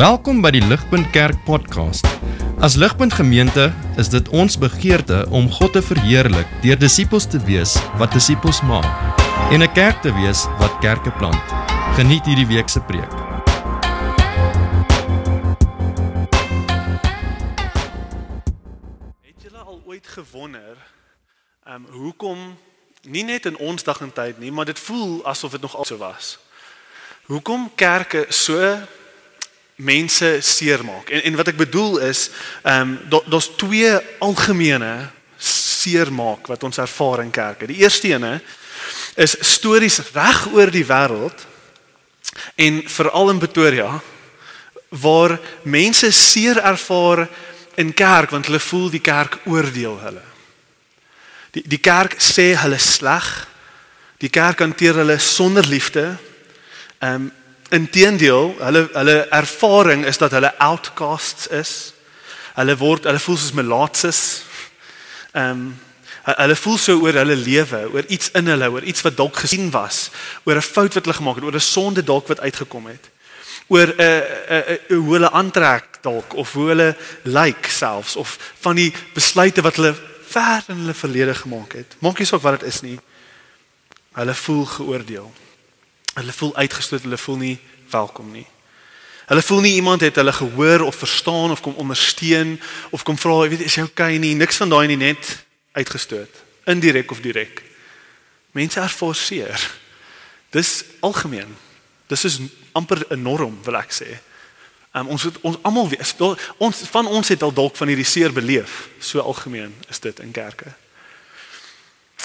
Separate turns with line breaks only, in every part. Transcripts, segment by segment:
Welkom by die Ligpunt Kerk podcast. As Ligpunt Gemeente is dit ons begeerte om God te verheerlik deur disippels te wees wat disippels maak en 'n kerk te wees wat kerke plant. Geniet hierdie week se preek.
Het julle al ooit gewonder um hoekom nie net in ons dag en tyd nie, maar dit voel asof dit nog al so was. Hoekom kerke so mense seermaak. En en wat ek bedoel is, ehm um, daar daar's twee algemene seermaak wat ons ervaar in kerke. Die eerste ene is stories reg oor die wêreld en veral in Pretoria waar mense seer ervaar in kerk want hulle voel die kerk oordeel hulle. Die die kerk sê hulle sleg. Die kerk hanteer hulle sonder liefde. Ehm um, Inteendeel, hulle hulle ervaring is dat hulle outcasts is. Hulle word hulle voel soos melaatses. Ehm um, hulle voel so oor hulle lewe, oor iets in hulle, oor iets wat dalk gesien was, oor 'n fout wat hulle gemaak het, oor 'n sonde dalk wat uitgekom het. Oor 'n uh, uh, uh, hoe hulle aantrek dalk of hoe hulle lyk like selfs of van die besluite wat hulle ver in hulle verlede gemaak het. Maak nie saak wat dit is nie. Hulle voel geoordeel. Hulle voel uitgestoot, hulle voel nie welkom nie. Hulle voel nie iemand het hulle gehoor of verstaan of kom ondersteun of kom vra, weet jy, is jy okay nie? Niks van daai nie net uitgestoot, indirek of direk. Mense ervaar seer. Dis algemeen. Dis is amper 'n norm, wil ek sê. Um, ons het, ons almal weet ons van ons het al dalk van hierdie seer beleef. So algemeen is dit in kerke.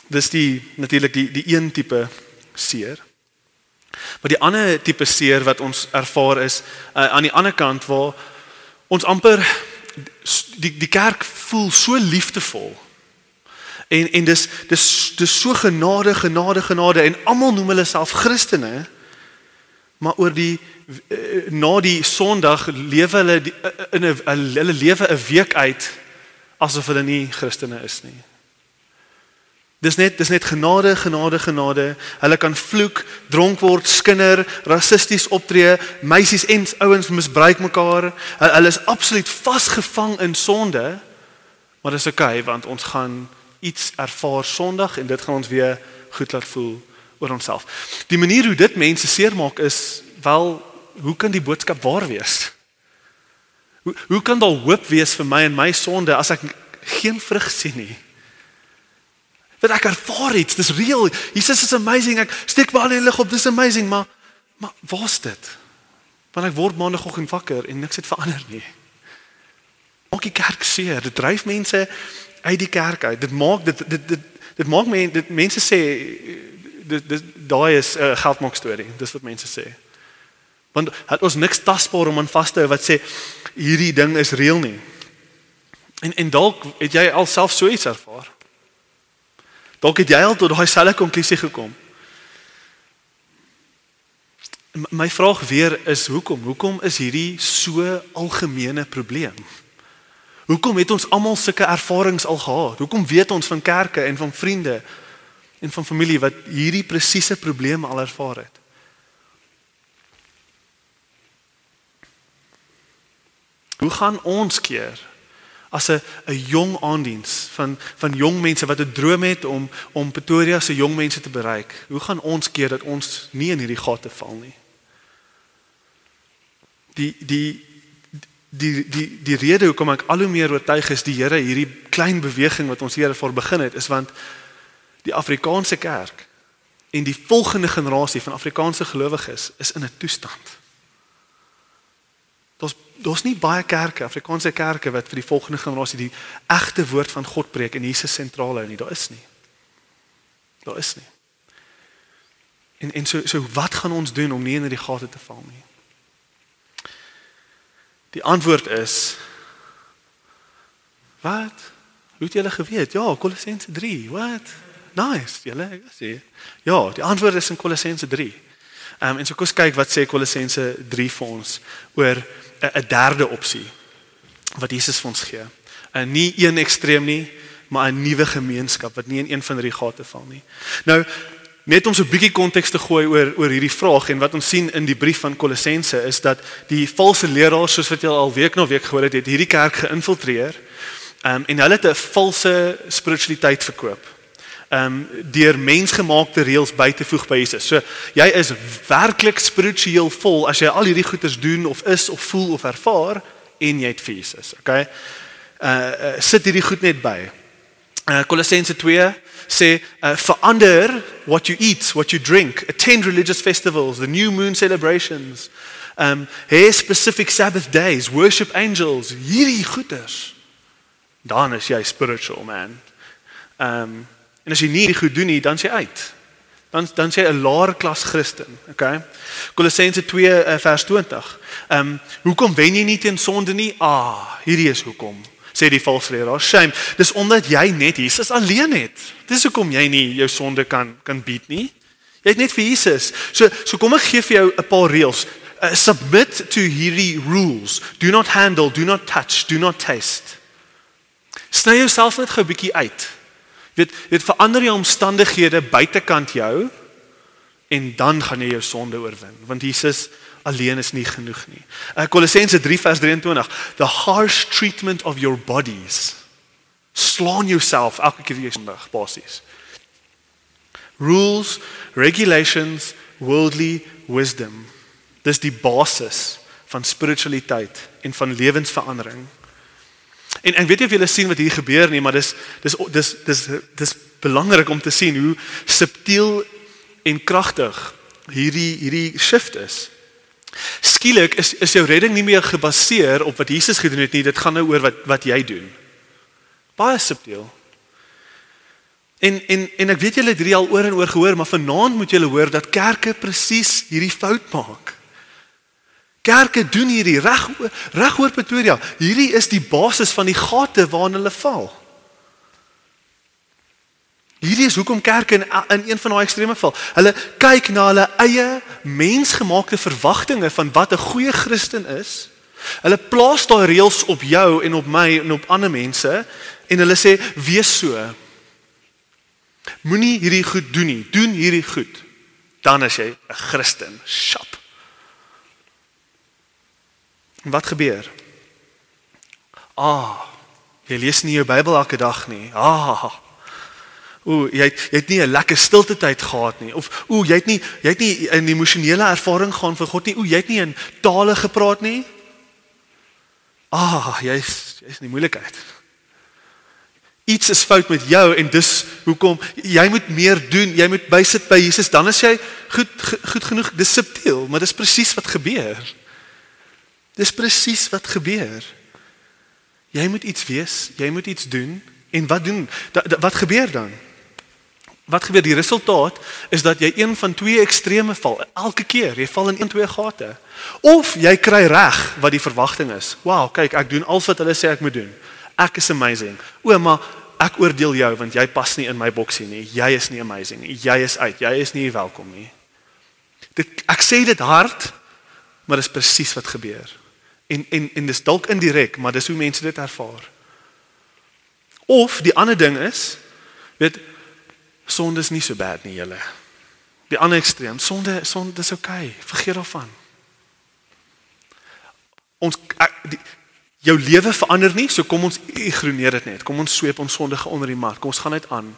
Dis die natuurlik die die een tipe seer. Maar die ander tipe seer wat ons ervaar is uh, aan die ander kant waar ons amper die die kerk voel so liefdevol. En en dis dis dis so genade genade genade en almal noem hulle self Christene. Maar oor die uh, na die Sondag lewe hulle die, uh, in 'n hulle lewe 'n week uit asof hulle nie Christene is nie. Dis net dis net genade, genade, genade. Hulle kan vloek, dronk word, skinder, rassisties optree, meisies en ouens misbruik mekaar. Hulle is absoluut vasgevang in sonde. Maar dis oukei okay, want ons gaan iets ervaar Sondag en dit gaan ons weer goed laat voel oor onsself. Die manier hoe dit mense seermaak is wel hoe kan die boodskap waar wees? Hoe hoe kan daar hoop wees vir my en my sonde as ek geen vrug sien nie? Dat ek ervaar iets, dis real. Jesus is amazing. Ek steek my hande in die lug op, dis amazing, maar maar waar's dit? Want ek word maandagooggend wakker en niks het verander nie. Maak die kerk seer. Dit dryf mense uit die kerk uit. Dit maak dit dit dit dit maak mense dit mense sê dit dit daai is 'n uh, geldmaak storie. Dis wat mense sê. Want het ons niks tasbaar om aan vas te hou wat sê hierdie ding is real nie. En en dalk het jy alself so iets ervaar. Dalk het jy al tot daai selfe konklusie gekom. My vraag weer is hoekom? Hoekom is hierdie so algemene probleem? Hoekom het ons almal sulke ervarings al gehad? Hoekom weet ons van kerke en van vriende en van familie wat hierdie presiese probleme al ervaar het? Hoe gaan ons keer as 'n 'n jong aandiens van van jong mense wat 'n droom het om om Pretoria se jong mense te bereik. Hoe gaan ons keer dat ons nie in hierdie gate val nie? Die die die die die rede hoekom ek al hoe meer oortuig is die Here hierdie klein beweging wat ons hier voor begin het is want die Afrikaanse kerk en die volgende generasie van Afrikaanse gelowiges is in 'n toestand Daar's daar's nie baie kerke, Afrikaanse kerke wat vir die volgende generasie die egte woord van God preek en Jesus sentraal hou nie. Daar is nie. Daar is nie. En en so so wat gaan ons doen om nie in die gate te val nie? Die antwoord is Wat? Hoe het julle geweet? Ja, Kolossense 3. Wat? Nice. Julle sê. Ja, die antwoord is in Kolossense 3. Ehm um, en so kom ons kyk wat sê Kolossense 3 vir ons oor 'n derde opsie wat Jesus vir ons gee. 'n Nie een ekstreem nie, maar 'n nuwe gemeenskap wat nie in een van hierdie gate val nie. Nou net om so 'n bietjie konteks te gooi oor oor hierdie vraag en wat ons sien in die brief van Kolossense is dat die valse leraars soos wat jy al week na week gehoor het, het hierdie kerk geïnfiltreer. Um, en hulle het 'n valse spiritualiteit verkoop ehm um, deur mensgemaakte reëls by te voeg by Jesus. So jy is werklik spiritueel vol as jy al hierdie goeders doen of is of voel of ervaar en jy het vir Jesus. Okay? Uh, uh sit hierdie goed net by. Uh Kolossense 2 sê uh, verander what you eat, what you drink, attend religious festivals, the new moon celebrations. Um hey specific Sabbath days, worship angels, hierdie goeders. Dan is jy spiritual man. Um En as jy nie goed doen nie, dan sê uit. Dan dan sê 'n laer klas Christen, okay? Kolossense 2 uh, vers 20. Ehm um, hoekom wen jy nie teen sonde nie? Ah, hierdie is hoekom. Sê die valse leraar, shame. Dis omdat jy net Jesus alleen het. Dis hoekom jy nie jou sonde kan kan bied nie. Jy het net vir Jesus. So so kom ek gee vir jou 'n paar reëls. Uh, submit to hierdie rules. Do not handle, do not touch, do not taste. Sny jouself net gou 'n bietjie uit weet weet verander jy omstandighede buitekant jou en dan gaan jy jou sonde oorwin want Jesus alleen is nie genoeg nie. Uh, Kolossense 3 vers 23 the harsh treatment of your bodies slaan jouself elke keer jy sondig basies. Rules, regulations, worldly wisdom. Dis die basis van spiritualiteit en van lewensverandering. En en weet jy of julle sien wat hier gebeur nie, maar dis dis dis dis dis belangrik om te sien hoe subtiel en kragtig hierdie hierdie shift is. Skielik is is jou redding nie meer gebaseer op wat Jesus gedoen het nie, dit gaan nou oor wat wat jy doen. Baie subtiel. En en en ek weet julle het hierdie al oor en oor gehoor, maar vanaand moet julle hoor dat kerke presies hierdie fout maak. Kerke doen hierdie reg reg oor Pretoria. Hierdie is die basis van die gate waarin hulle val. Hierdie is hoekom kerke in in een van daai extreme val. Hulle kyk na hulle eie mensgemaakte verwagtinge van wat 'n goeie Christen is. Hulle plaas daai reëls op jou en op my en op ander mense en hulle sê wees so. Moenie hierdie goed doen nie. Doen hierdie goed. Dan is jy 'n Christen. Shop. En wat gebeur? Ah, jy lees nie jou Bybel elke dag nie. Ah. Ooh, jy het, jy het nie 'n lekker stilte tyd gehad nie of ooh, jy het nie jy het nie 'n emosionele ervaring gehad vir God nie. Ooh, jy het nie in tale gepraat nie. Ah, jy's jy's in die moeilikheid. Iets is fout met jou en dis hoekom jy moet meer doen. Jy moet bysit by Jesus, dan is jy goed goed genoeg. Dis subtiel, maar dis presies wat gebeur. Dis presies wat gebeur. Jy moet iets wees, jy moet iets doen en wat doen? Da, da, wat gebeur dan? Wat gebeur? Die resultaat is dat jy een van twee extreme val elke keer. Jy val in een twee gate. Of jy kry reg wat die verwagting is. Wow, kyk, ek doen alles wat hulle sê ek moet doen. Ek is amazing. O, maar ek oordeel jou want jy pas nie in my boksie nie. Jy is nie amazing nie. Jy is uit. Jy is nie welkom nie. Dit ek sê dit hard, maar dit is presies wat gebeur. En en en dis dalk indirek, maar dis hoe mense dit ervaar. Of die ander ding is, weet sonde is nie so bad nie, julle. Die ander ekstreem, sonde sonde is oukei, okay, vergeet daarvan. Ons ek, die, jou lewe verander nie, so kom ons ignoreer dit net. Kom ons sweep ons sondige onder die mat. Kom ons gaan net aan.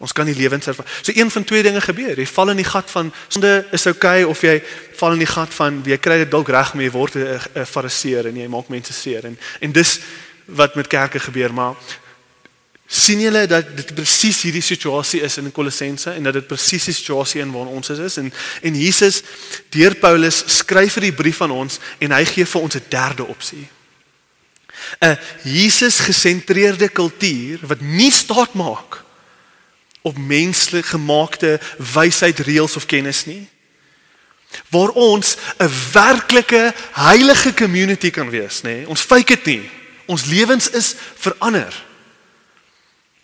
Ons kan nie lewens ervaar. So een van twee dinge gebeur. Jy val in die gat van sonde is oukei okay, of jy val in die gat van jy kry dit dalk reg mee word 'n fariseer en jy maak mense seer en en dis wat met kerke gebeur maar sien julle dat dit presies hierdie situasie is in Kolossense en dat dit presies die situasie in waarin ons is en en Jesus deur Paulus skryf vir die brief aan ons en hy gee vir ons 'n derde opsie. 'n Jesus gesentreerde kultuur wat nie staat maak op menslik gemaakte wysheid, reëls of kennis nie. Waar ons 'n werklike heilige community kan wees, nê? Ons fake dit nie. Ons lewens is verander.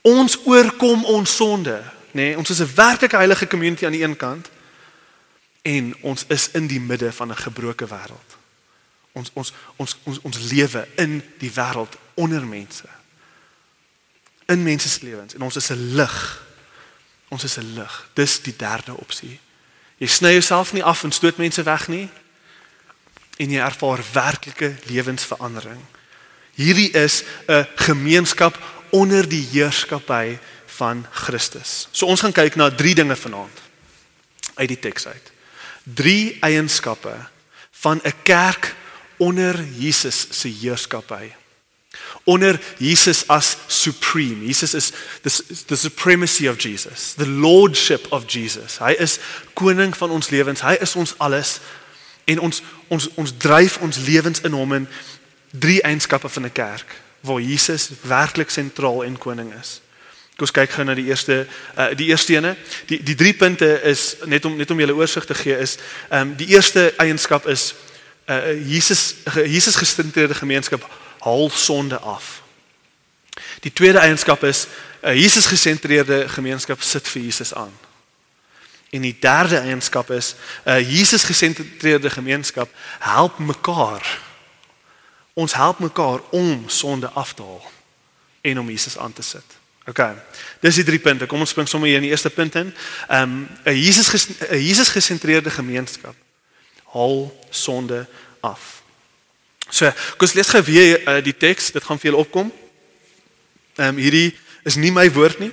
Ons oorkom ons sonde, nê? Ons is 'n werklike heilige community aan die een kant en ons is in die midde van 'n gebroke wêreld. Ons ons ons ons ons lewe in die wêreld onder mense. In mense se lewens en ons is 'n lig Ons is 'n lig. Dis die derde opsie. Jy sny jouself nie af en stoot mense weg nie en jy ervaar werklike lewensverandering. Hierdie is 'n gemeenskap onder die heerskappy van Christus. So ons gaan kyk na drie dinge vanaand uit die teks uit. Drie eienskappe van 'n kerk onder Jesus se heerskappy. Onder Jesus as supreme. Jesus is the, the supremacy of Jesus, the lordship of Jesus. Hy is koning van ons lewens. Hy is ons alles en ons ons ons dryf ons lewens in hom in drie eienskappe van 'n kerk waar Jesus werklik sentraal en koning is. Kom ons kyk gou na die eerste uh, die eerste ene. Die die drie punte is net om net om julle oorsig te gee is ehm um, die eerste eienskap is uh, Jesus Jesus gestreerde gemeenskap haal sonde af. Die tweede eienskap is 'n uh, Jesus gesentreerde gemeenskap sit vir Jesus aan. En die derde eienskap is 'n uh, Jesus gesentreerde gemeenskap help mekaar. Ons help mekaar om sonde af te haal en om Jesus aan te sit. OK. Dis die drie punte. Kom ons spring sommer hier in die eerste punt in. Ehm um, 'n Jesus 'n Jesus gesentreerde gemeenskap haal sonde af. So, kom ons lees gou weer uh, die teks. Dit gaan vir julle opkom. Ehm um, hierdie is nie my woord nie.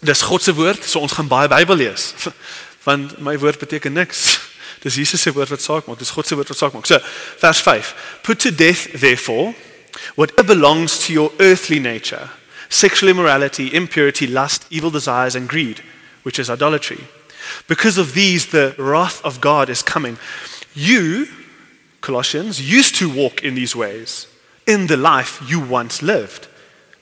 Dis God se woord. So ons gaan baie Bybel lees. Want my woord beteken niks. Dis Jesus se woord wat saak maak. Dis God se woord wat saak maak. So, vers 5. Put to death therefore whatever belongs to your earthly nature. Sexual immorality, impurity, lust, evil desires and greed, which is idolatry. Because of these the wrath of God is coming. You Colossians, used to walk in these ways in the life you once lived.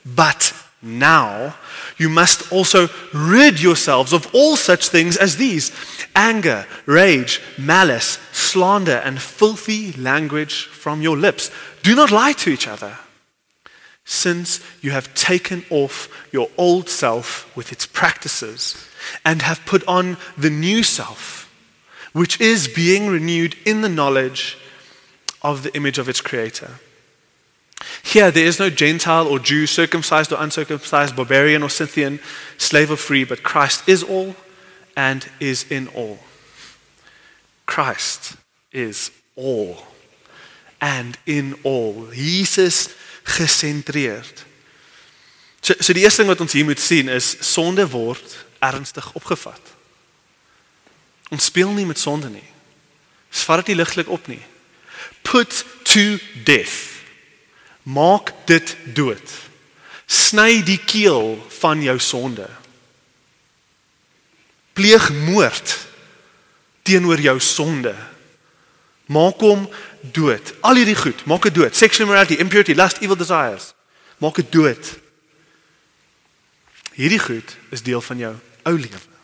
But now you must also rid yourselves of all such things as these anger, rage, malice, slander, and filthy language from your lips. Do not lie to each other. Since you have taken off your old self with its practices and have put on the new self, which is being renewed in the knowledge of the image of its creator. Here, there is no Gentile or Jew, circumcised or uncircumcised, barbarian or Scythian, slave or free, but Christ is all and is in all. Christ is all and in all. Jesus gesentreerd. So, so die eerste ding wat ons hier moet sien is sonde word ernstig opgevat. Ons speel nie met sonde nie. Ons vat dit nie ligtelik op nie put to death. Maak dit dood. Sny die keel van jou sonde. Pleeg moord teenoor jou sonde. Maak hom dood. Al hierdie goed, maak dit dood. Sexual immorality, impurity, lust, evil desires. Maak dit dood. Hierdie goed is deel van jou ou lewe.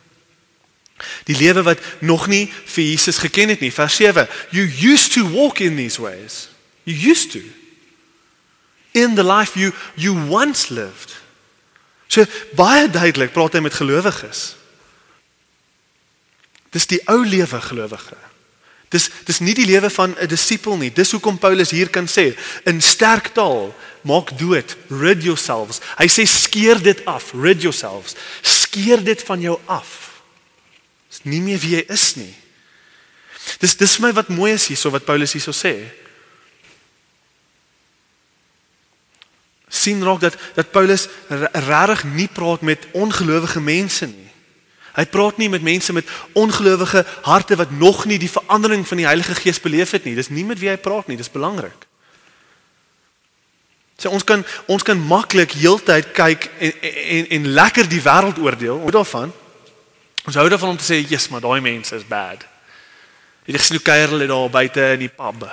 Die lewe wat nog nie vir Jesus geken het nie. Vers 7. You used to walk in these ways. You used to. In the life you you once lived. So baie duidelik praat hy met gelowiges. Dis die ou lewe gelowige. Dis dis nie die lewe van 'n disipel nie. Dis hoekom Paulus hier kan sê in sterk taal, maak dood, rid yourselves. Hy sê skeer dit af, rid yourselves. Skeer dit van jou af. Dis nie meer wie jy is nie. Dis dis vir my wat mooi is hierso wat Paulus hierso sê. sien raak dat dat Paulus regtig nie praat met ongelowige mense nie. Hy praat nie met mense met ongelowige harte wat nog nie die verandering van die Heilige Gees beleef het nie. Dis nie met wie hy praat nie, dis belangrik. Sê ons kan ons kan maklik heeltyd kyk en en en lekker die wêreld oordeel. Hoe daarvan? Ons hou daarvan om te sê, "Jesus, maar daai mense is bad." Jy sien hoe kuier hulle daar buite in die pub.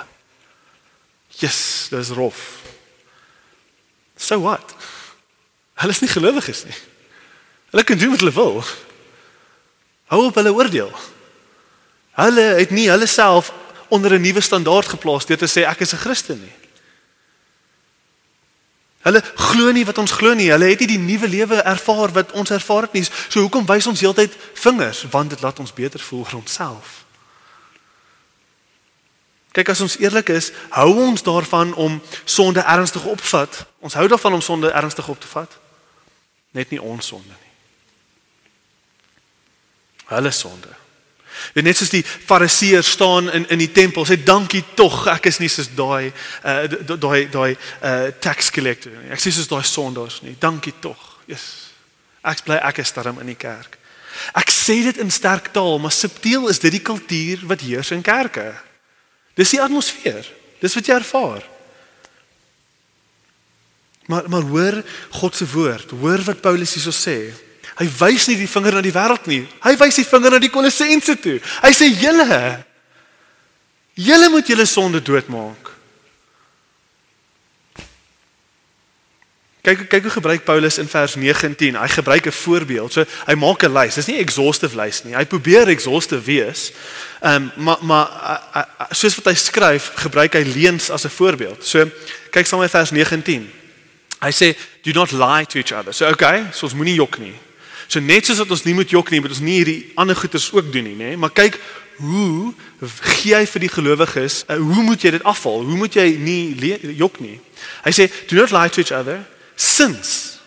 Jesus, dis rof. So what? Hulle is nie gelowiges nie. Hulle kan doen wat hulle wil. Hou op hulle oordeel. Hulle het nie hulle self onder 'n nuwe standaard geplaas deur te sê ek is 'n Christen nie. Hulle glo nie wat ons glo nie. Hulle het nie die nuwe lewe ervaar wat ons ervaar het nie. So hoekom wys ons heeltyd vingers? Want dit laat ons beter voel vir onsself. Kyk as ons eerlik is, hou ons daarvan om sonde ernstig opvat. Ons hou daarvan om sonde ernstig op te vat. Net nie ons sonde nie. Hulle sonde. En net soos die fariseërs staan in in die tempel sê dankie tog ek is nie soos daai uh daai daai uh tax collector nie. Ek sê soos daai sondaars nie. Dankie tog. Yes. Ek bly ek is daarom in die kerk. Ek sê dit in sterk taal, maar subtiel is dit die kultuur wat heers in kerke. Dis die atmosfeer. Dis wat jy ervaar. Maar maar hoor God se woord. Hoor wat Paulus hierso sê. Hy wys nie die vinger na die wêreld nie. Hy wys die vinger na die Kolossense toe. Hy sê julle julle moet julle sonde doodmaak. Kyk kyk hoe gebruik Paulus in vers 19. Hy gebruik 'n voorbeeld. So hy maak 'n lys. Dis nie 'n exhaustive lys nie. Hy probeer exhaustive wees. Ehm um, maar maar soos wat hy skryf, gebruik hy leuns as 'n voorbeeld. So kyk saam met vers 19. Hy sê do not lie to each other. So okay, so ons moenie jok nie. So net soos dat ons nie moet jok nie, moet ons nie hierdie ander goeters ook doen nie, nê? Maar kyk hoe gee hy vir die gelowiges, uh, hoe moet jy dit afval? Hoe moet jy nie jok nie? Hy sê do not lie to each other since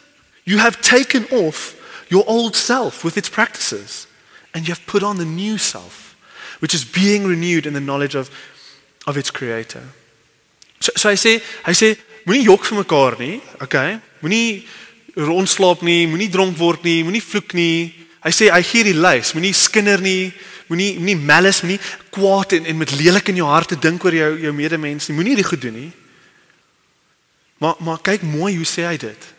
you have taken off your old self with its practices and you have put on the new self which is being renewed in the knowledge of of its creator. So so hy sê hy sê moenie jok vir mekaar nie, okay? Moenie rondslaap nie, moenie dronk word nie, moenie vloek nie. Hy sê hy gee die lys, moenie skinder nie, moenie moenie malice nie, kwaad en en met lelik in jou hart te dink oor jou jou medemens nie. Moenie dit goed doen nie. Maar maar kyk mooi hoe sê hy dit.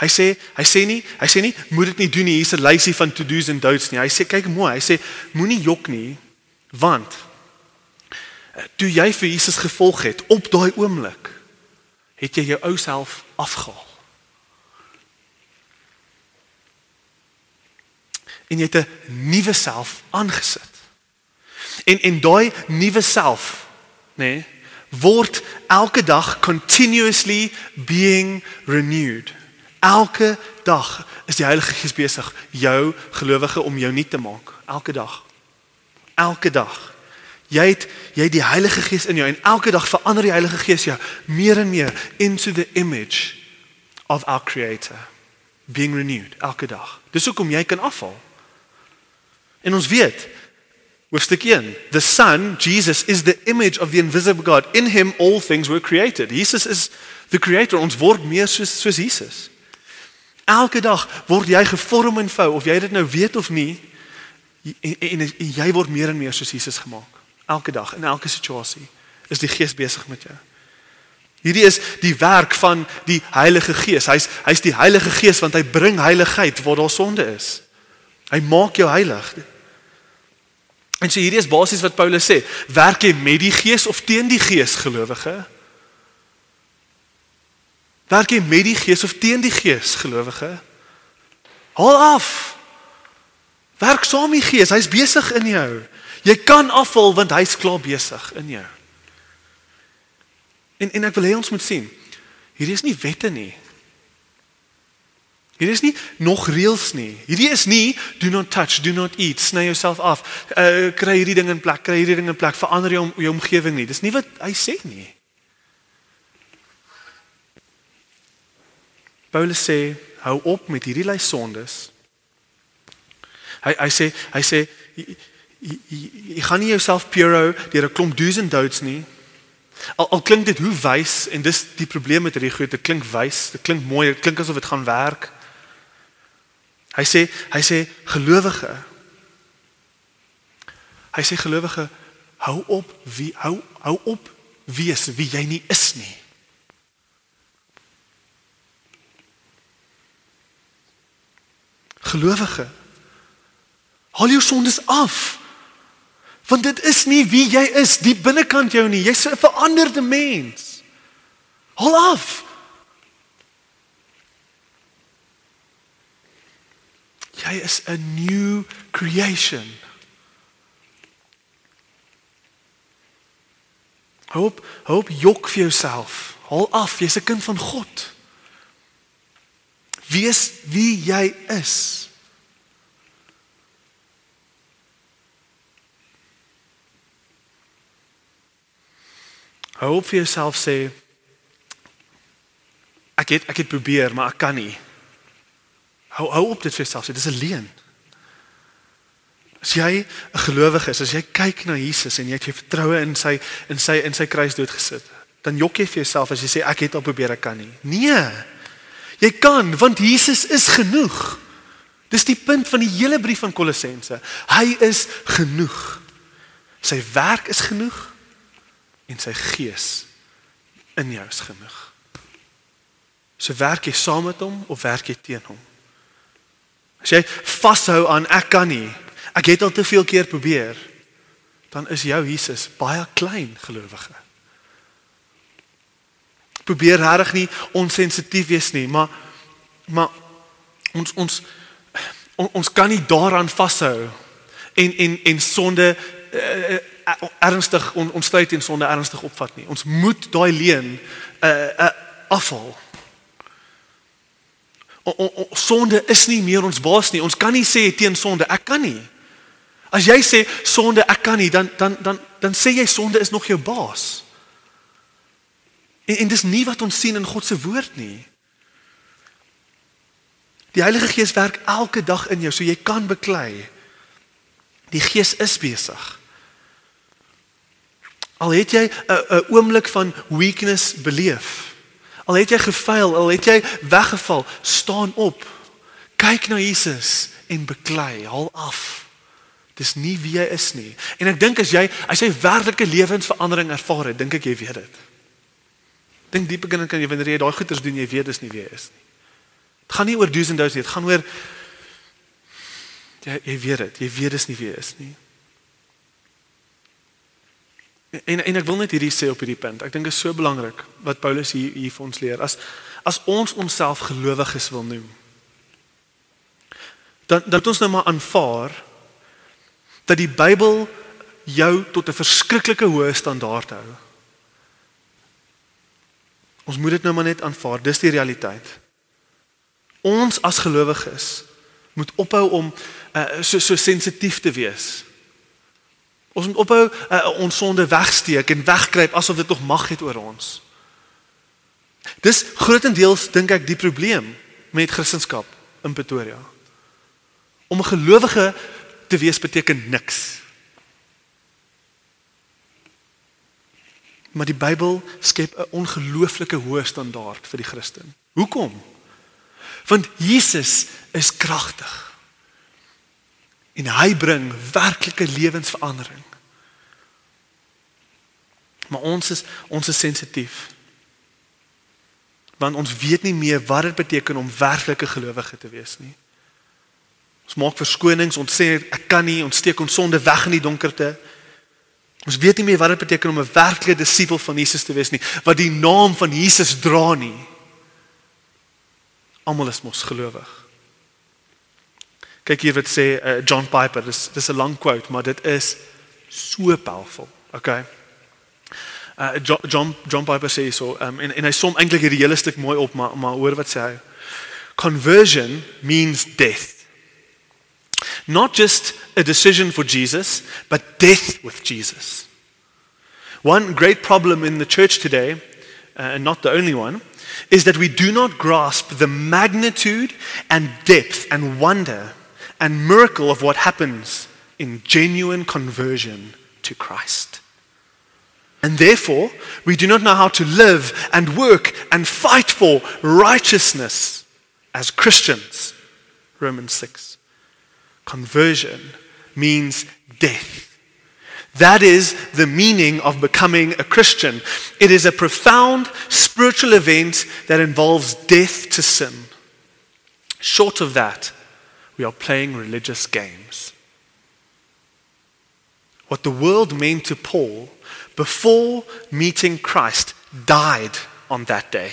Hy sê hy sê nie hy sê nie moet dit nie doen nie. Hier's 'n lysie van to-dos en don'ts nie. Hy sê kyk mooi. Hy sê moenie jok nie want toe jy vir Jesus gevolg het op daai oomblik het jy jou ou self afgehaal. En jy het 'n nuwe self aangesit. En en daai nuwe self, nê, nee, word elke dag continuously being renewed. Elke dag is die Heilige Gees besig jou gelowige om jou nuut te maak, elke dag. Elke dag. Jy het jy het die Heilige Gees in jou en elke dag verander die Heilige Gees jou meer en meer into the image of our creator being renewed elke dag. Dis hoekom jy kan afval. En ons weet hoofstuk 1, the son Jesus is the image of the invisible God. In him all things were created. Jesus is the creator. Ons word meer soos soos Jesus. Elke dag word jy gevorm en vou of jy dit nou weet of nie en, en, en jy word meer en meer soos Jesus gemaak elke dag in elke situasie is die Gees besig met jou. Hierdie is die werk van die Heilige Gees. Hy's hy's die Heilige Gees want hy bring heiligheid waar daar sonde is. Hy maak jou heilig. En so hierdie is basies wat Paulus sê, werk jy met die Gees of teen die Gees, gelowige? Werk jy met die Gees of teen die Gees, gelowige? Haal af. Werk saam met die Gees. Hy's besig in jou. Jy kan afval want hy's klaar besig in jou. En en ek wil hê ons moet sien. Hierdie is nie wette nie. Hierdie is nie nog reëls nie. Hierdie is nie do not touch, do not eat, sny jouself af. Uh kry hierdie ding in plek, kry hierdie ding in plek, verander jou jou omgewing nie. Dis nie wat hy sê nie. Paulus sê hou op met hierdie lys sondes. Hy hy sê hy sê jy, jy, jy gaan nie jouself pure deur 'n klomp do's en don'ts nie. Al, al klink dit hoe wys en dis die probleem met hierdie goed, dit klink wys, dit klink mooi, dit klink asof dit gaan werk. Hy sê hy sê gelowige Hy sê gelowige hou op wie hou hou op wees wie jy nie is nie. Gelowige haal jou sondes af. Want dit is nie wie jy is, die binnekant jou nie. Jy's 'n veranderde mens. Hou af. Jy is 'n new creation. Hoop, hoop jok vir jouself. Hou af, jy's 'n kind van God. Wees wie jy is. Hou op vir jouself sê ek het ek het probeer, maar ek kan nie. Hou hou op dit vir jouself sê dis 'n leuen. As jy 'n gelowige is, as jy kyk na Jesus en jy het jy vertroue in sy in sy in sy kruis doodgesit, dan jok jy vir jouself as jy sê ek het al probeer ek kan nie. Nee. Jy kan want Jesus is genoeg. Dis die punt van die hele brief van Kolossense. Hy is genoeg. Sy werk is genoeg en sy gees in jou is genoeg. So werk jy saam met hom of werk jy teen hom? As jy vashou aan ek kan nie, ek het al te veel keer probeer, dan is jou Jesus baie klein gelowige. Probeer regtig nie onsensitief wees nie, maar maar ons ons ons kan nie daaraan vashou en en en sonde uh, ernstig on, ons stryd teen sonde ernstig opvat nie. Ons moet daai leen uh, uh, afval. O, o, o, sonde is nie meer ons baas nie. Ons kan nie sê teen sonde ek kan nie. As jy sê sonde ek kan nie, dan dan dan dan sê jy sonde is nog jou baas. En, en dis nie wat ons sien in God se woord nie. Die Heilige Gees werk elke dag in jou so jy kan beklei. Die Gees is besig. Al het jy 'n 'n oomblik van weakness beleef. Al het jy gefaal, al het jy weggeval, staan op. Kyk na Jesus en beklei, haal af. Dis nie wie jy is nie. En ek dink as jy as jy werklike lewensverandering ervaar het, dink ek jy weet dit. Dink diep in kan jy wanneer jy daai goeters doen, jy weet dis nie wie jy is nie. Dit gaan nie oor duisend duisend, dit gaan oor jy jy weet dit, jy weet dis nie wie jy is nie. En en ek wil net hierdie sê op hierdie punt. Ek dink dit is so belangrik wat Paulus hier hier vir ons leer. As as ons onsself gelowiges wil noem, dan dan ons nou maar aanvaar dat die Bybel jou tot 'n verskriklike hoë standaard hou. Ons moet dit nou maar net aanvaar. Dis die realiteit. Ons as gelowiges moet ophou om uh, so so sensitief te wees Ons moet ophou uh, ons sonde wegsteek en wegkruip asof dit nog mag het oor ons. Dis grootendeels dink ek die probleem met Christendom in Pretoria. Om 'n gelowige te wees beteken niks. Maar die Bybel skep 'n ongelooflike hoë standaard vir die Christen. Hoekom? Want Jesus is kragtig en hy bring werklike lewensverandering. Maar ons is ons is sensitief. Want ons weet nie meer wat dit beteken om werklike gelowige te wees nie. Ons maak verskonings, ons sê ek kan nie, ons steek ons sonde weg in die donkerte. Ons weet nie meer wat dit beteken om 'n werklike disipel van Jesus te wees nie, wat die naam van Jesus dra nie. Almal is mos gelowig. Kyk hier wat sê uh, John Piper. Dis dis 'n lang quote, maar dit is so powerful. Okay. Uh, John John John Piper sê so um, en en hy som eintlik hierdie hele stuk mooi op, maar maar hoor wat sê hy. Conversion means death. Not just a decision for Jesus, but death with Jesus. One great problem in the church today, uh, and not the only one, is that we do not grasp the magnitude and depth and wonder and miracle of what happens in genuine conversion to Christ. And therefore, we do not know how to live and work and fight for righteousness as Christians. Romans 6. Conversion means death. That is the meaning of becoming a Christian. It is a profound spiritual event that involves death to sin. Short of that, we are playing religious games. What the world meant to Paul before meeting Christ died on that day.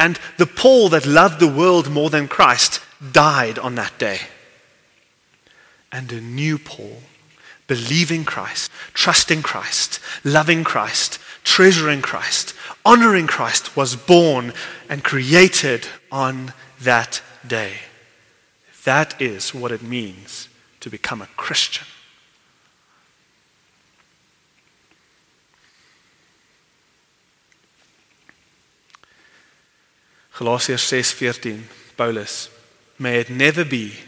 And the Paul that loved the world more than Christ died on that day. And a new Paul, believing Christ, trusting Christ, loving Christ, treasuring Christ, honoring Christ, was born and created on that day. That is what it means to become a Christian. Galatians 6:14 Paulus may it never be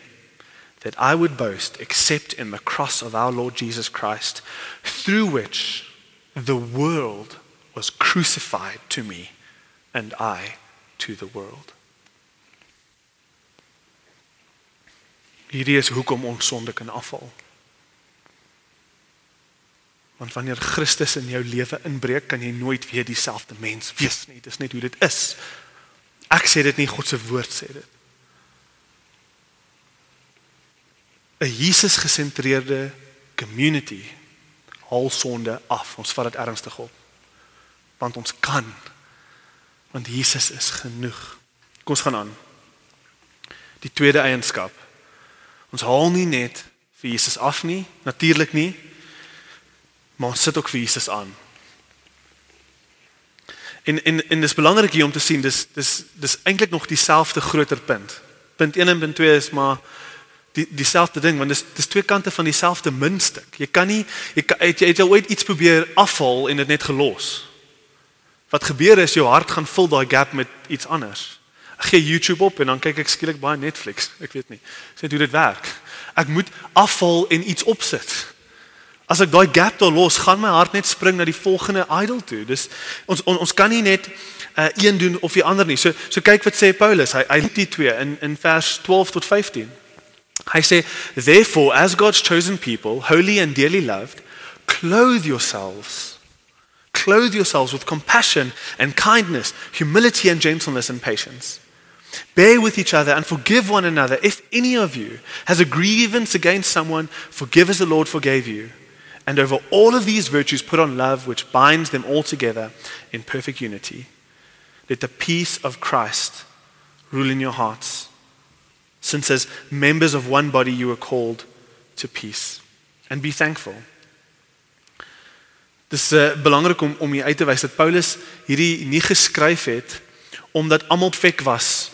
that I would boast except in the cross of our Lord Jesus Christ, through which the world was crucified to me and I to the world. Hierdie is hoekom ons sonde kan afval. Want wanneer Christus in jou lewe inbreek, kan jy nooit weer dieselfde mens wees nie. Dis net hoe dit is. Ek sê dit nie, God se woord sê dit. 'n Jesus gesentreerde community haal sonde af. Ons vat dit ernstig op. Want ons kan. Want Jesus is genoeg. Kom ons gaan aan. Die tweede eienskap. Ons haal nie net vir Jesus af nie, natuurlik nie, maar ons sit ook vir Jesus aan. En en en dis belangrik hier om te sien dis dis dis eintlik nog dieselfde groter punt. Punt 1 en punt 2 is maar die dieselfde ding want dis dis twee kante van dieselfde muntstuk. Jy kan nie jy kan het jy het al ooit iets probeer afval en dit net gelos. Wat gebeur is jou hart gaan vul daai gap met iets anders. Ek gee YouTube op en dan kyk ek skielik baie Netflix. Ek weet nie. Sê hoe dit werk. Ek moet afval en iets opsit. As ek daai gap daar los, gaan my hart net spring na die volgende idol toe. Dis ons on, ons kan nie net uh, een doen of die ander nie. So so kyk wat sê Paulus. Hy hy die twee in in vers 12 tot 15. Hy sê therefore as God's chosen people, holy and dearly loved, clothe yourselves clothe yourselves with compassion and kindness, humility and gentleness and patience. Bear with each other and forgive one another. If any of you has a grievance against someone, forgive as the Lord forgave you. And over all of these virtues, put on love, which binds them all together in perfect unity. Let the peace of Christ rule in your hearts, since as members of one body you are called to peace. And be thankful. Dis uh, belangrik om om hier uit te wys dat Paulus hierdie nie geskryf het omdat almal fek was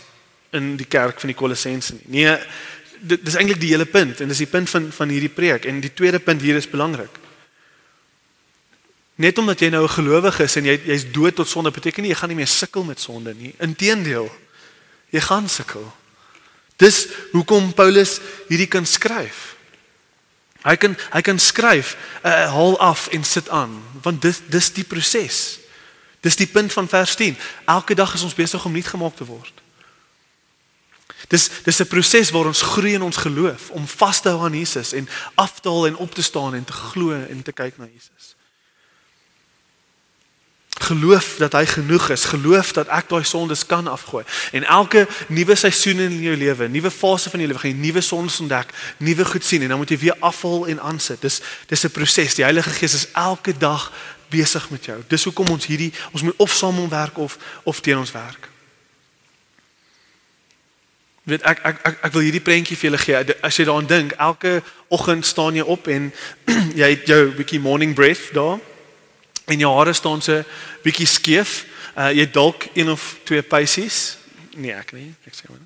in die kerk van die Kolossense nie. Nee, dit dis eintlik die hele punt en dis die punt van van hierdie preek en die tweede punt hier is belangrik. Net omdat jy nou 'n gelowige is en jy jy's dood tot sonde beteken nie jy gaan nie meer sukkel met sonde nie. Inteendeel, jy gaan sukkel. Dis hoekom Paulus hierdie kan skryf. Hy kan hy kan skryf, uh, haal af en sit aan, want dis dis die proses. Dis die punt van vers 10. Elke dag is ons besig om nuut gemaak te word. Dis dis 'n proses waar ons groei in ons geloof om vas te hou aan Jesus en af te haal en op te staan en te glo en te kyk na Jesus. Geloof dat hy genoeg is, geloof dat ek daai sondes kan afgooi. En elke nuwe seisoen in jou lewe, nuwe fase van jou lewe, gaan jy nuwe sondes ontdek, nuwe goed sien en dan moet jy weer afval en aansit. Dis dis 'n proses. Die Heilige Gees is elke dag besig met jou. Dis hoekom ons hierdie ons moet of saam werk of of teen ons werk. Weet ek ek ek, ek wil hierdie prentjie vir julle gee. As jy daaraan dink, elke oggend staan jy op en jy het jou bietjie morning breath daar en jou hare staan so bietjie skeef. Uh jy dalk een of twee pysies. Nee, ek nie. Ek sê maar.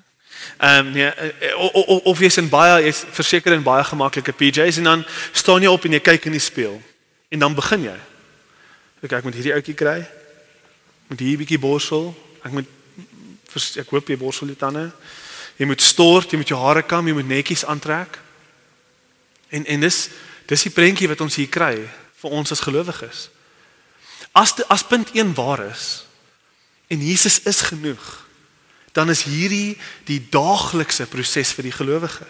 Ehm um, nee, of, of jy's in baie jy's verseker in baie gemaklike PJs en dan staan jy op en jy kyk in die spieël. En dan begin jy. Ek ek moet hierdie ouetjie kry. Moet hier bietjie borsel. Ek moet ek hoop jy borsel jou tande. Jy moet stort, jy moet jou hare kam, jy moet netjies aantrek. En en dis dis die prentjie wat ons hier kry vir ons as gelowiges. As die, as punt 1 waar is en Jesus is genoeg, dan is hierdie die daaglikse proses vir die gelowige.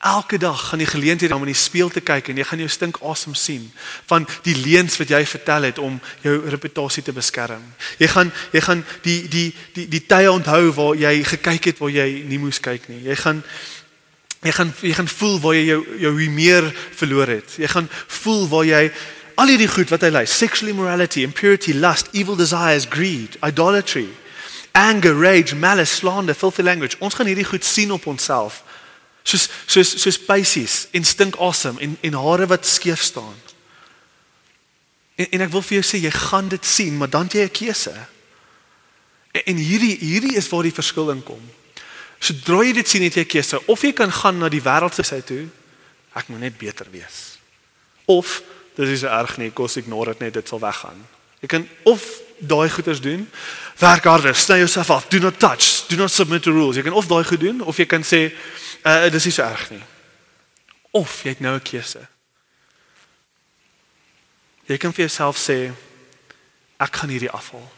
Elke dag gaan jy geleentheid om in die spieël te kyk en jy gaan jou stink awesome sien van die leuns wat jy vertel het om jou reputasie te beskerm. Jy gaan jy gaan die die die die tye onthou waar jy gekyk het waar jy nie moes kyk nie. Jy gaan jy gaan jy gaan voel waar jy jou jou meer verloor het. Jy gaan voel waar jy al hierdie goed wat hy lei, sexual immorality, impurity, lust, evil desires, greed, idolatry, anger, rage, malice, slander, filthy language. Ons gaan hierdie goed sien op onsself. Soos soos soos pysies en stink awesome en en hare wat skeef staan. En, en ek wil vir jou sê jy gaan dit sien, maar dan jy 'n keuse. En, en hierdie hierdie is waar die verskil in kom. Sodra jy dit sien het jy 'n keuse of jy kan gaan na die wêreldse sy toe. Ek moet net beter wees. Of dis is erg nie, kos ignore dit net, dit sal weggaan. Jy kan of daai goeders doen. Werk harder, sny jouself af, do not touch, do not submit to rules. Jy kan of daai goed doen of jy kan sê uh dis nie so erg nie. Of jy het nou 'n keuse. Jy kan vir jouself sê ek gaan hierdie afhaal.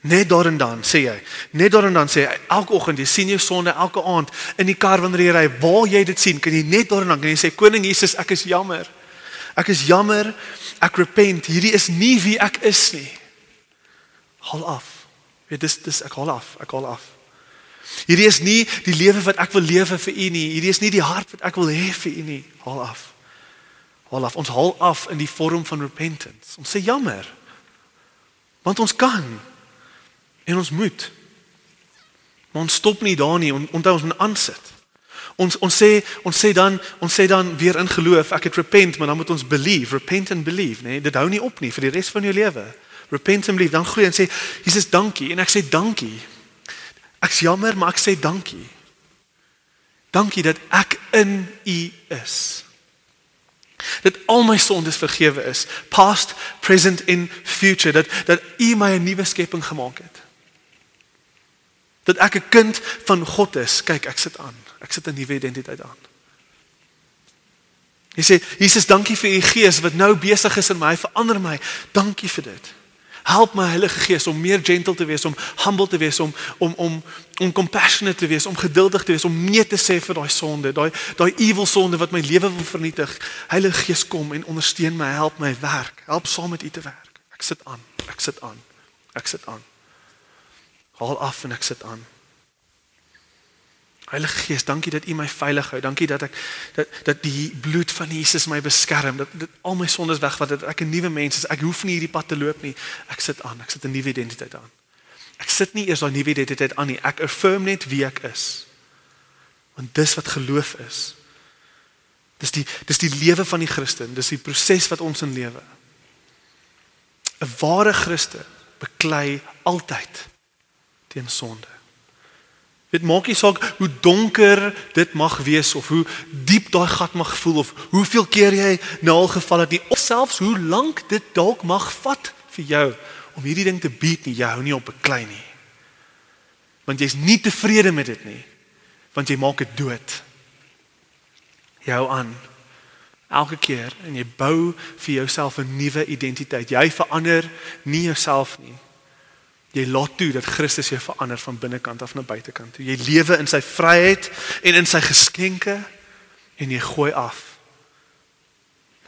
Net daar en dan sê jy, net daar en dan sê jy, elke oggend jy sien jou sonde elke aand in die kar wanneer jy ry, waar jy dit sien, kan jy net daar en dan kan jy sê koning Jesus, ek is jammer. Ek is jammer. Ek repent. Hierdie is nie wie ek is nie. Haal af. Weet dis dis ek haal af. Ek haal af. Hierdie is nie die lewe wat ek wil lewe vir u nie. Hierdie is nie die hart wat ek wil hê vir u nie. Haal af. Haal af. Ons haal af in die vorm van repentance. Ons sê jammer. Want ons kan en ons moet. Maar ons stop nie daar nie. Onthou ons moet aansit. Ons ons sê ons sê dan ons sê dan weer in geloof, ek het repent, maar dan moet ons believe, repent and believe, nee, dit hou nie op nie vir die res van jou lewe. Repent and believe, dan groei en sê Jesus dankie en ek sê dankie. Ek's jammer, maar ek sê dankie. Dankie dat ek in U is. Dat al my sondes vergewe is past present in future dat dat u my 'n nuwe skepping gemaak het. Dat ek 'n kind van God is. Kyk ek sit aan. Ek sit 'n nuwe identiteit aan. Jy sê Jesus dankie vir u gees wat nou besig is in my. Verander my. Dankie vir dit Help my Heilige Gees om meer gentle te wees, om humble te wees, om om om om compassionate te wees, om geduldig te wees, om nee te sê vir daai sonde, daai daai evil sonde wat my lewe wil vernietig. Heilige Gees kom en ondersteun my, help my werk. Help saam met U te werk. Ek sit aan. Ek sit aan. Ek sit aan. Haal af en ek sit aan. Heilige Gees, dankie dat U my veilig hou. Dankie dat ek dat dat die bloed van Jesus my beskerm. Dat dit al my sondes wegvat dat ek 'n nuwe mens is. Ek hoef nie hierdie pad te loop nie. Ek sit aan. Ek sit 'n nuwe identiteit aan. Ek sit nie eers daai nuwe identiteit aan nie. Ek affirm net wie ek is. Want dis wat geloof is. Dis die dis die lewe van die Christen. Dis die proses wat ons in lewe. 'n Ware Christen beklei altyd teen sonde. Dit maak nie saak hoe donker dit mag wees of hoe diep daai gat mag voel of hoeveel keer jy na al geval het nie of selfs hoe lank dit dalk mag vat vir jou om hierdie ding te beat nie jy hou nie op 'n klein nie. Want jy's nie tevrede met dit nie. Want jy maak dit dood. Jy hou aan elke keer en jy bou vir jouself 'n nuwe identiteit. Jy verander nie jouself nie. Jy laat toe dat Christus jou verander van binnekant af na buitekant toe. Jy lewe in sy vryheid en in sy geskenke en jy gooi af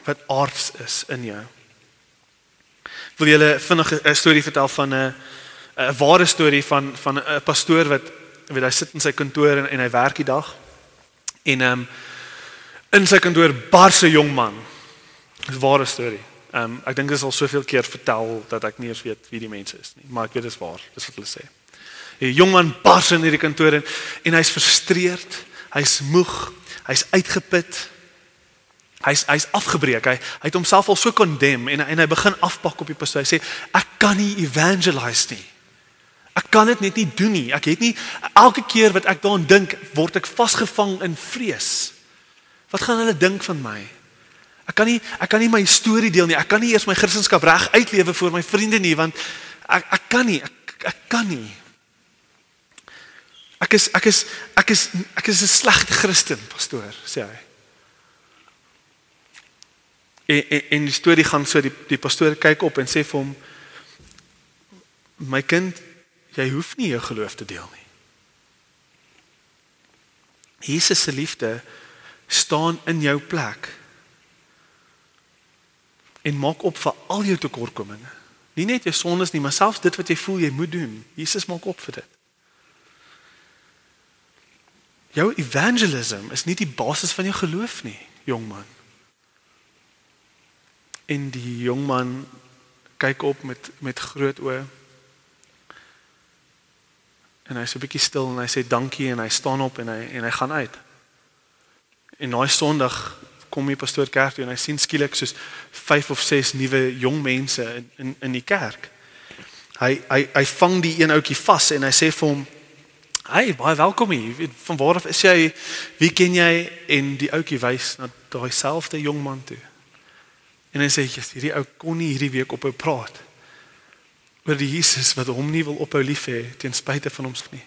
wat aards is in jou. Wil julle vinnig 'n storie vertel van 'n 'n ware storie van van 'n pastoor wat weet hy sit in sy kantoor en, en hy werk die dag. En ehm um, in sy kantoor bars 'n jong man. Dis 'n ware storie. Ehm um, ek dink dit is al soveel keer vertel dat ek nie eens weet wie die mense is nie, maar ek weet dit is waar. Dis wat hulle sê. 'n Jong man bars in hierdie kantoor in en hy's frustreerd, hy's moeg, hy's uitgeput. Hy's hy's afgebreek. Hy hy het homself al so condemn en en hy begin afpak op die pastoor. Hy sê ek kan nie evangelize nie. Ek kan dit net nie doen nie. Ek het nie elke keer wat ek daaraan dink, word ek vasgevang in vrees. Wat gaan hulle dink van my? Ek kan nie ek kan nie my storie deel nie. Ek kan nie eers my Christendom reg uitlewe vir my vriende nie want ek ek kan nie. Ek ek kan nie. Ek is ek is ek is ek is 'n slegte Christen, pastoor, sê hy. En, en en die storie gaan so die die pastoor kyk op en sê vir hom my kind, jy hoef nie jou geloof te deel nie. Jesus se liefde staan in jou plek en maak op vir al jou tekortkominge. Nie net jou sondes nie, maar selfs dit wat jy voel jy moet doen. Jesus maak op vir dit. Jou evangelism is nie die basis van jou geloof nie, jong man. En die jong man kyk op met met groot oë. En hy's 'n bietjie stil en hy sê dankie en hy staan op en hy en hy gaan uit. En daai Sondag kom die pastoor kerk toe en hy sien skielik soos 5 of 6 nuwe jong mense in in in die kerk. Hy hy hy vang die een ouetjie vas en hy sê vir hom: "Hey, baie welkom hier. Van waar af is jy? Wie ken jy?" En die ouetjie wys na daai selfde jong man toe. En hy sê: "Jesus, hierdie ou kon nie hierdie week ophou praat oor die Jesus wat hom nie wil ophou lief hê ten spyte van homself nie.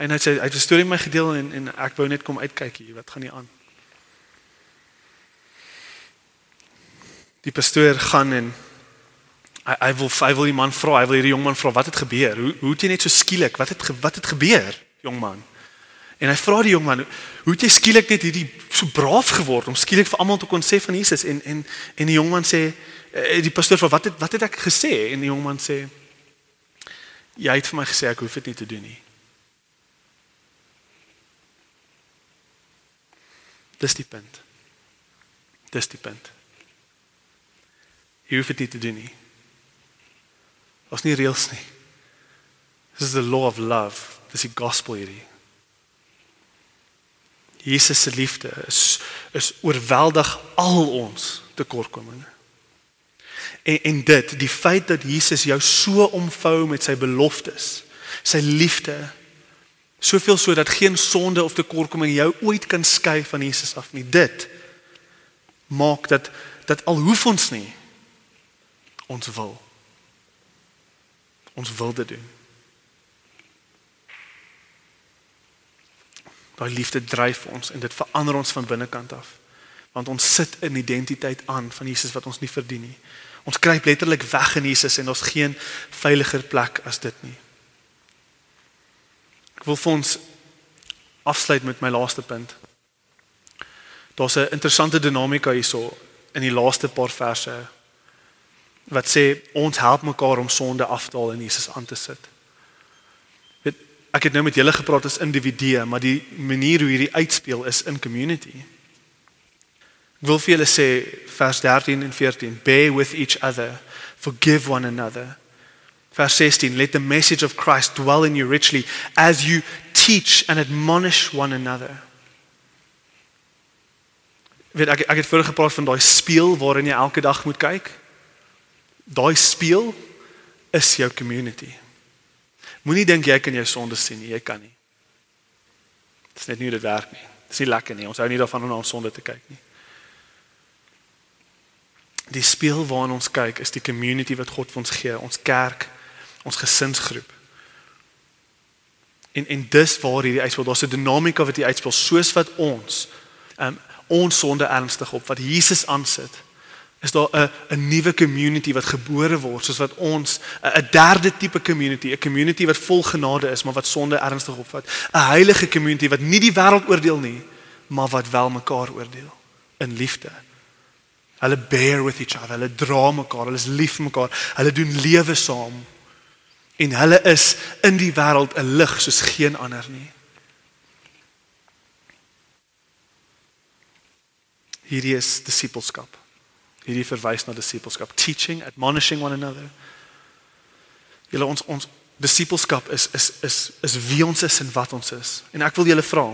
En hy sê hy het 'n storie met my gedeel en en ek wou net kom uitkyk hier wat gaan hier aan. Die pastoor gaan en hy hy wil hy wil die man vra, hy wil hierdie jong man vra wat het gebeur? Hoe hoe het jy net so skielik? Wat het wat het gebeur, jong man? En hy vra die jong man, hoe het jy skielik net hierdie so braaf geword om skielik vir almal te kon sê van Jesus en en en die jong man sê eh, die pastoor vra wat het wat het ek gesê? En die jong man sê jy het vir my gesê ek hoef dit nie te doen nie. Dis die punt. Dis die punt. Jy hoef dit nie te doen nie. Ons nie reëls nie. This is the law of love. Dis die gospel hierdie. Jesus se liefde is is oorweldig al ons tekortkominge. En en dit, die feit dat Jesus jou so omvou met sy beloftes, sy liefde, soveel so dat geen sonde of tekortkoming jou ooit kan skei van Jesus af nie. Dit maak dat dat al hoef ons nie ons wil ons wil dit doen. Daai liefde dryf ons en dit verander ons van binnekant af. Want ons sit in identiteit aan van Jesus wat ons nie verdien nie. Ons kruip letterlik weg in Jesus en ons geen veiliger plek as dit nie. Ek wil vir ons afsluit met my laaste punt. Daar's 'n interessante dinamika hierso in die laaste paar verse wat sê ons help mekaar om sonde af te haal en Jesus aan te sit. Weet, ek het nou met julle gepraat as individue, maar die manier hoe hierdie uitspeel is in community. Ek wil vir julle sê vers 13 en 14, bear with each other, forgive one another. Vers 16, let the message of Christ dwell in you richly as you teach and admonish one another. Weet ek ek het vroeër gepraat van daai spieël waarin jy elke dag moet kyk. Daai spieël is jou community. Moenie dink jy kan jou sonde sien nie, jy kan nie. Dit is net nie hoe dit werk nie. Dit is nie lekker nie. Ons hou nie daarvan om na ons sonde te kyk nie. Die spieël waarna ons kyk is die community wat God vir ons gee, ons kerk, ons gesinsgroep. En en dis waar hierdie uitspel, daar's 'n dinamika wat hier uitspel soos wat ons um, ons sonde ernstig op wat Jesus aansit is daar 'n 'n nuwe community wat gebore word soos wat ons 'n derde tipe community 'n community wat vol genade is maar wat sonde ernstig opvat. 'n heilige community wat nie die wêreld oordeel nie maar wat wel mekaar oordeel. In liefde. Hulle bear with each other hulle dra mekaar hulle is lief vir mekaar hulle doen lewe saam. En hulle is in die wêreld 'n lig soos geen ander nie. Hierdie is disippelskap hierdie verwys na disippelskap teaching admonishing one another. Julle ons ons disippelskap is is is is wie ons is en wat ons is. En ek wil julle vra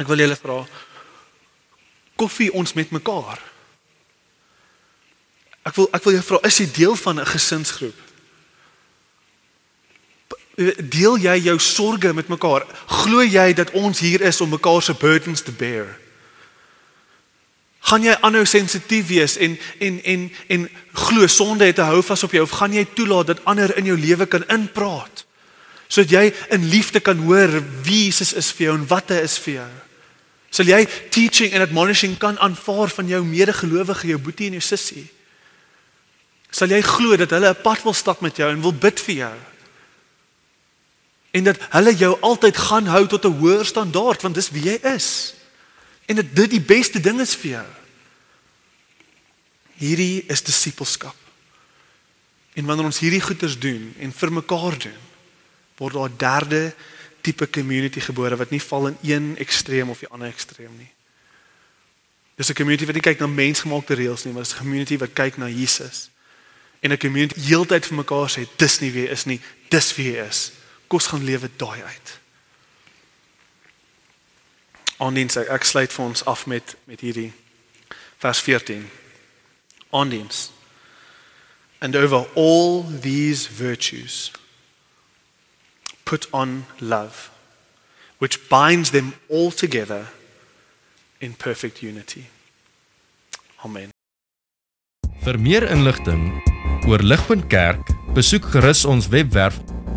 ek wil julle vra koffie ons met mekaar? Ek wil ek wil julle vra is jy deel van 'n gesinsgroep? Deel jy jou sorges met mekaar? Glo jy dat ons hier is om mekaar se burdens te bear gaan jy aanhou sensitief wees en en en en glo sonde het 'n hou vas op jou of gaan jy toelaat dat ander in jou lewe kan inpraat sodat jy in liefde kan hoor wie Jesus is vir jou en wat hy is vir jou? Sal jy teaching en admonishing kan aanvaar van jou medegelowige jou boetie en jou sussie? Sal jy glo dat hulle 'n pad wil stap met jou en wil bid vir jou? En dat hulle jou altyd gaan hou tot 'n hoër standaard want dis wie jy is en dat dit die beste ding is vir jou. Hierdie is disippelskap. En wanneer ons hierdie goeders doen en vir mekaar doen, word daar 'n derde tipe community gebore wat nie val in een ekstreem of die ander ekstreem nie. Dis 'n community wat nie kyk na mensgemaakte reëls nie, maar 'n community wat kyk na Jesus. En 'n community heeltyd vir mekaar sê dis nie wie is nie, dis wie hy is. Kom ons gaan lewe daai uit aandiens ek, ek sluit vir ons af met met hierdie vers 14 aandiens. And over all these virtues put on love which binds them all together in perfect unity. Amen.
Vir meer inligting oor Ligpunt Kerk besoek gerus ons webwerf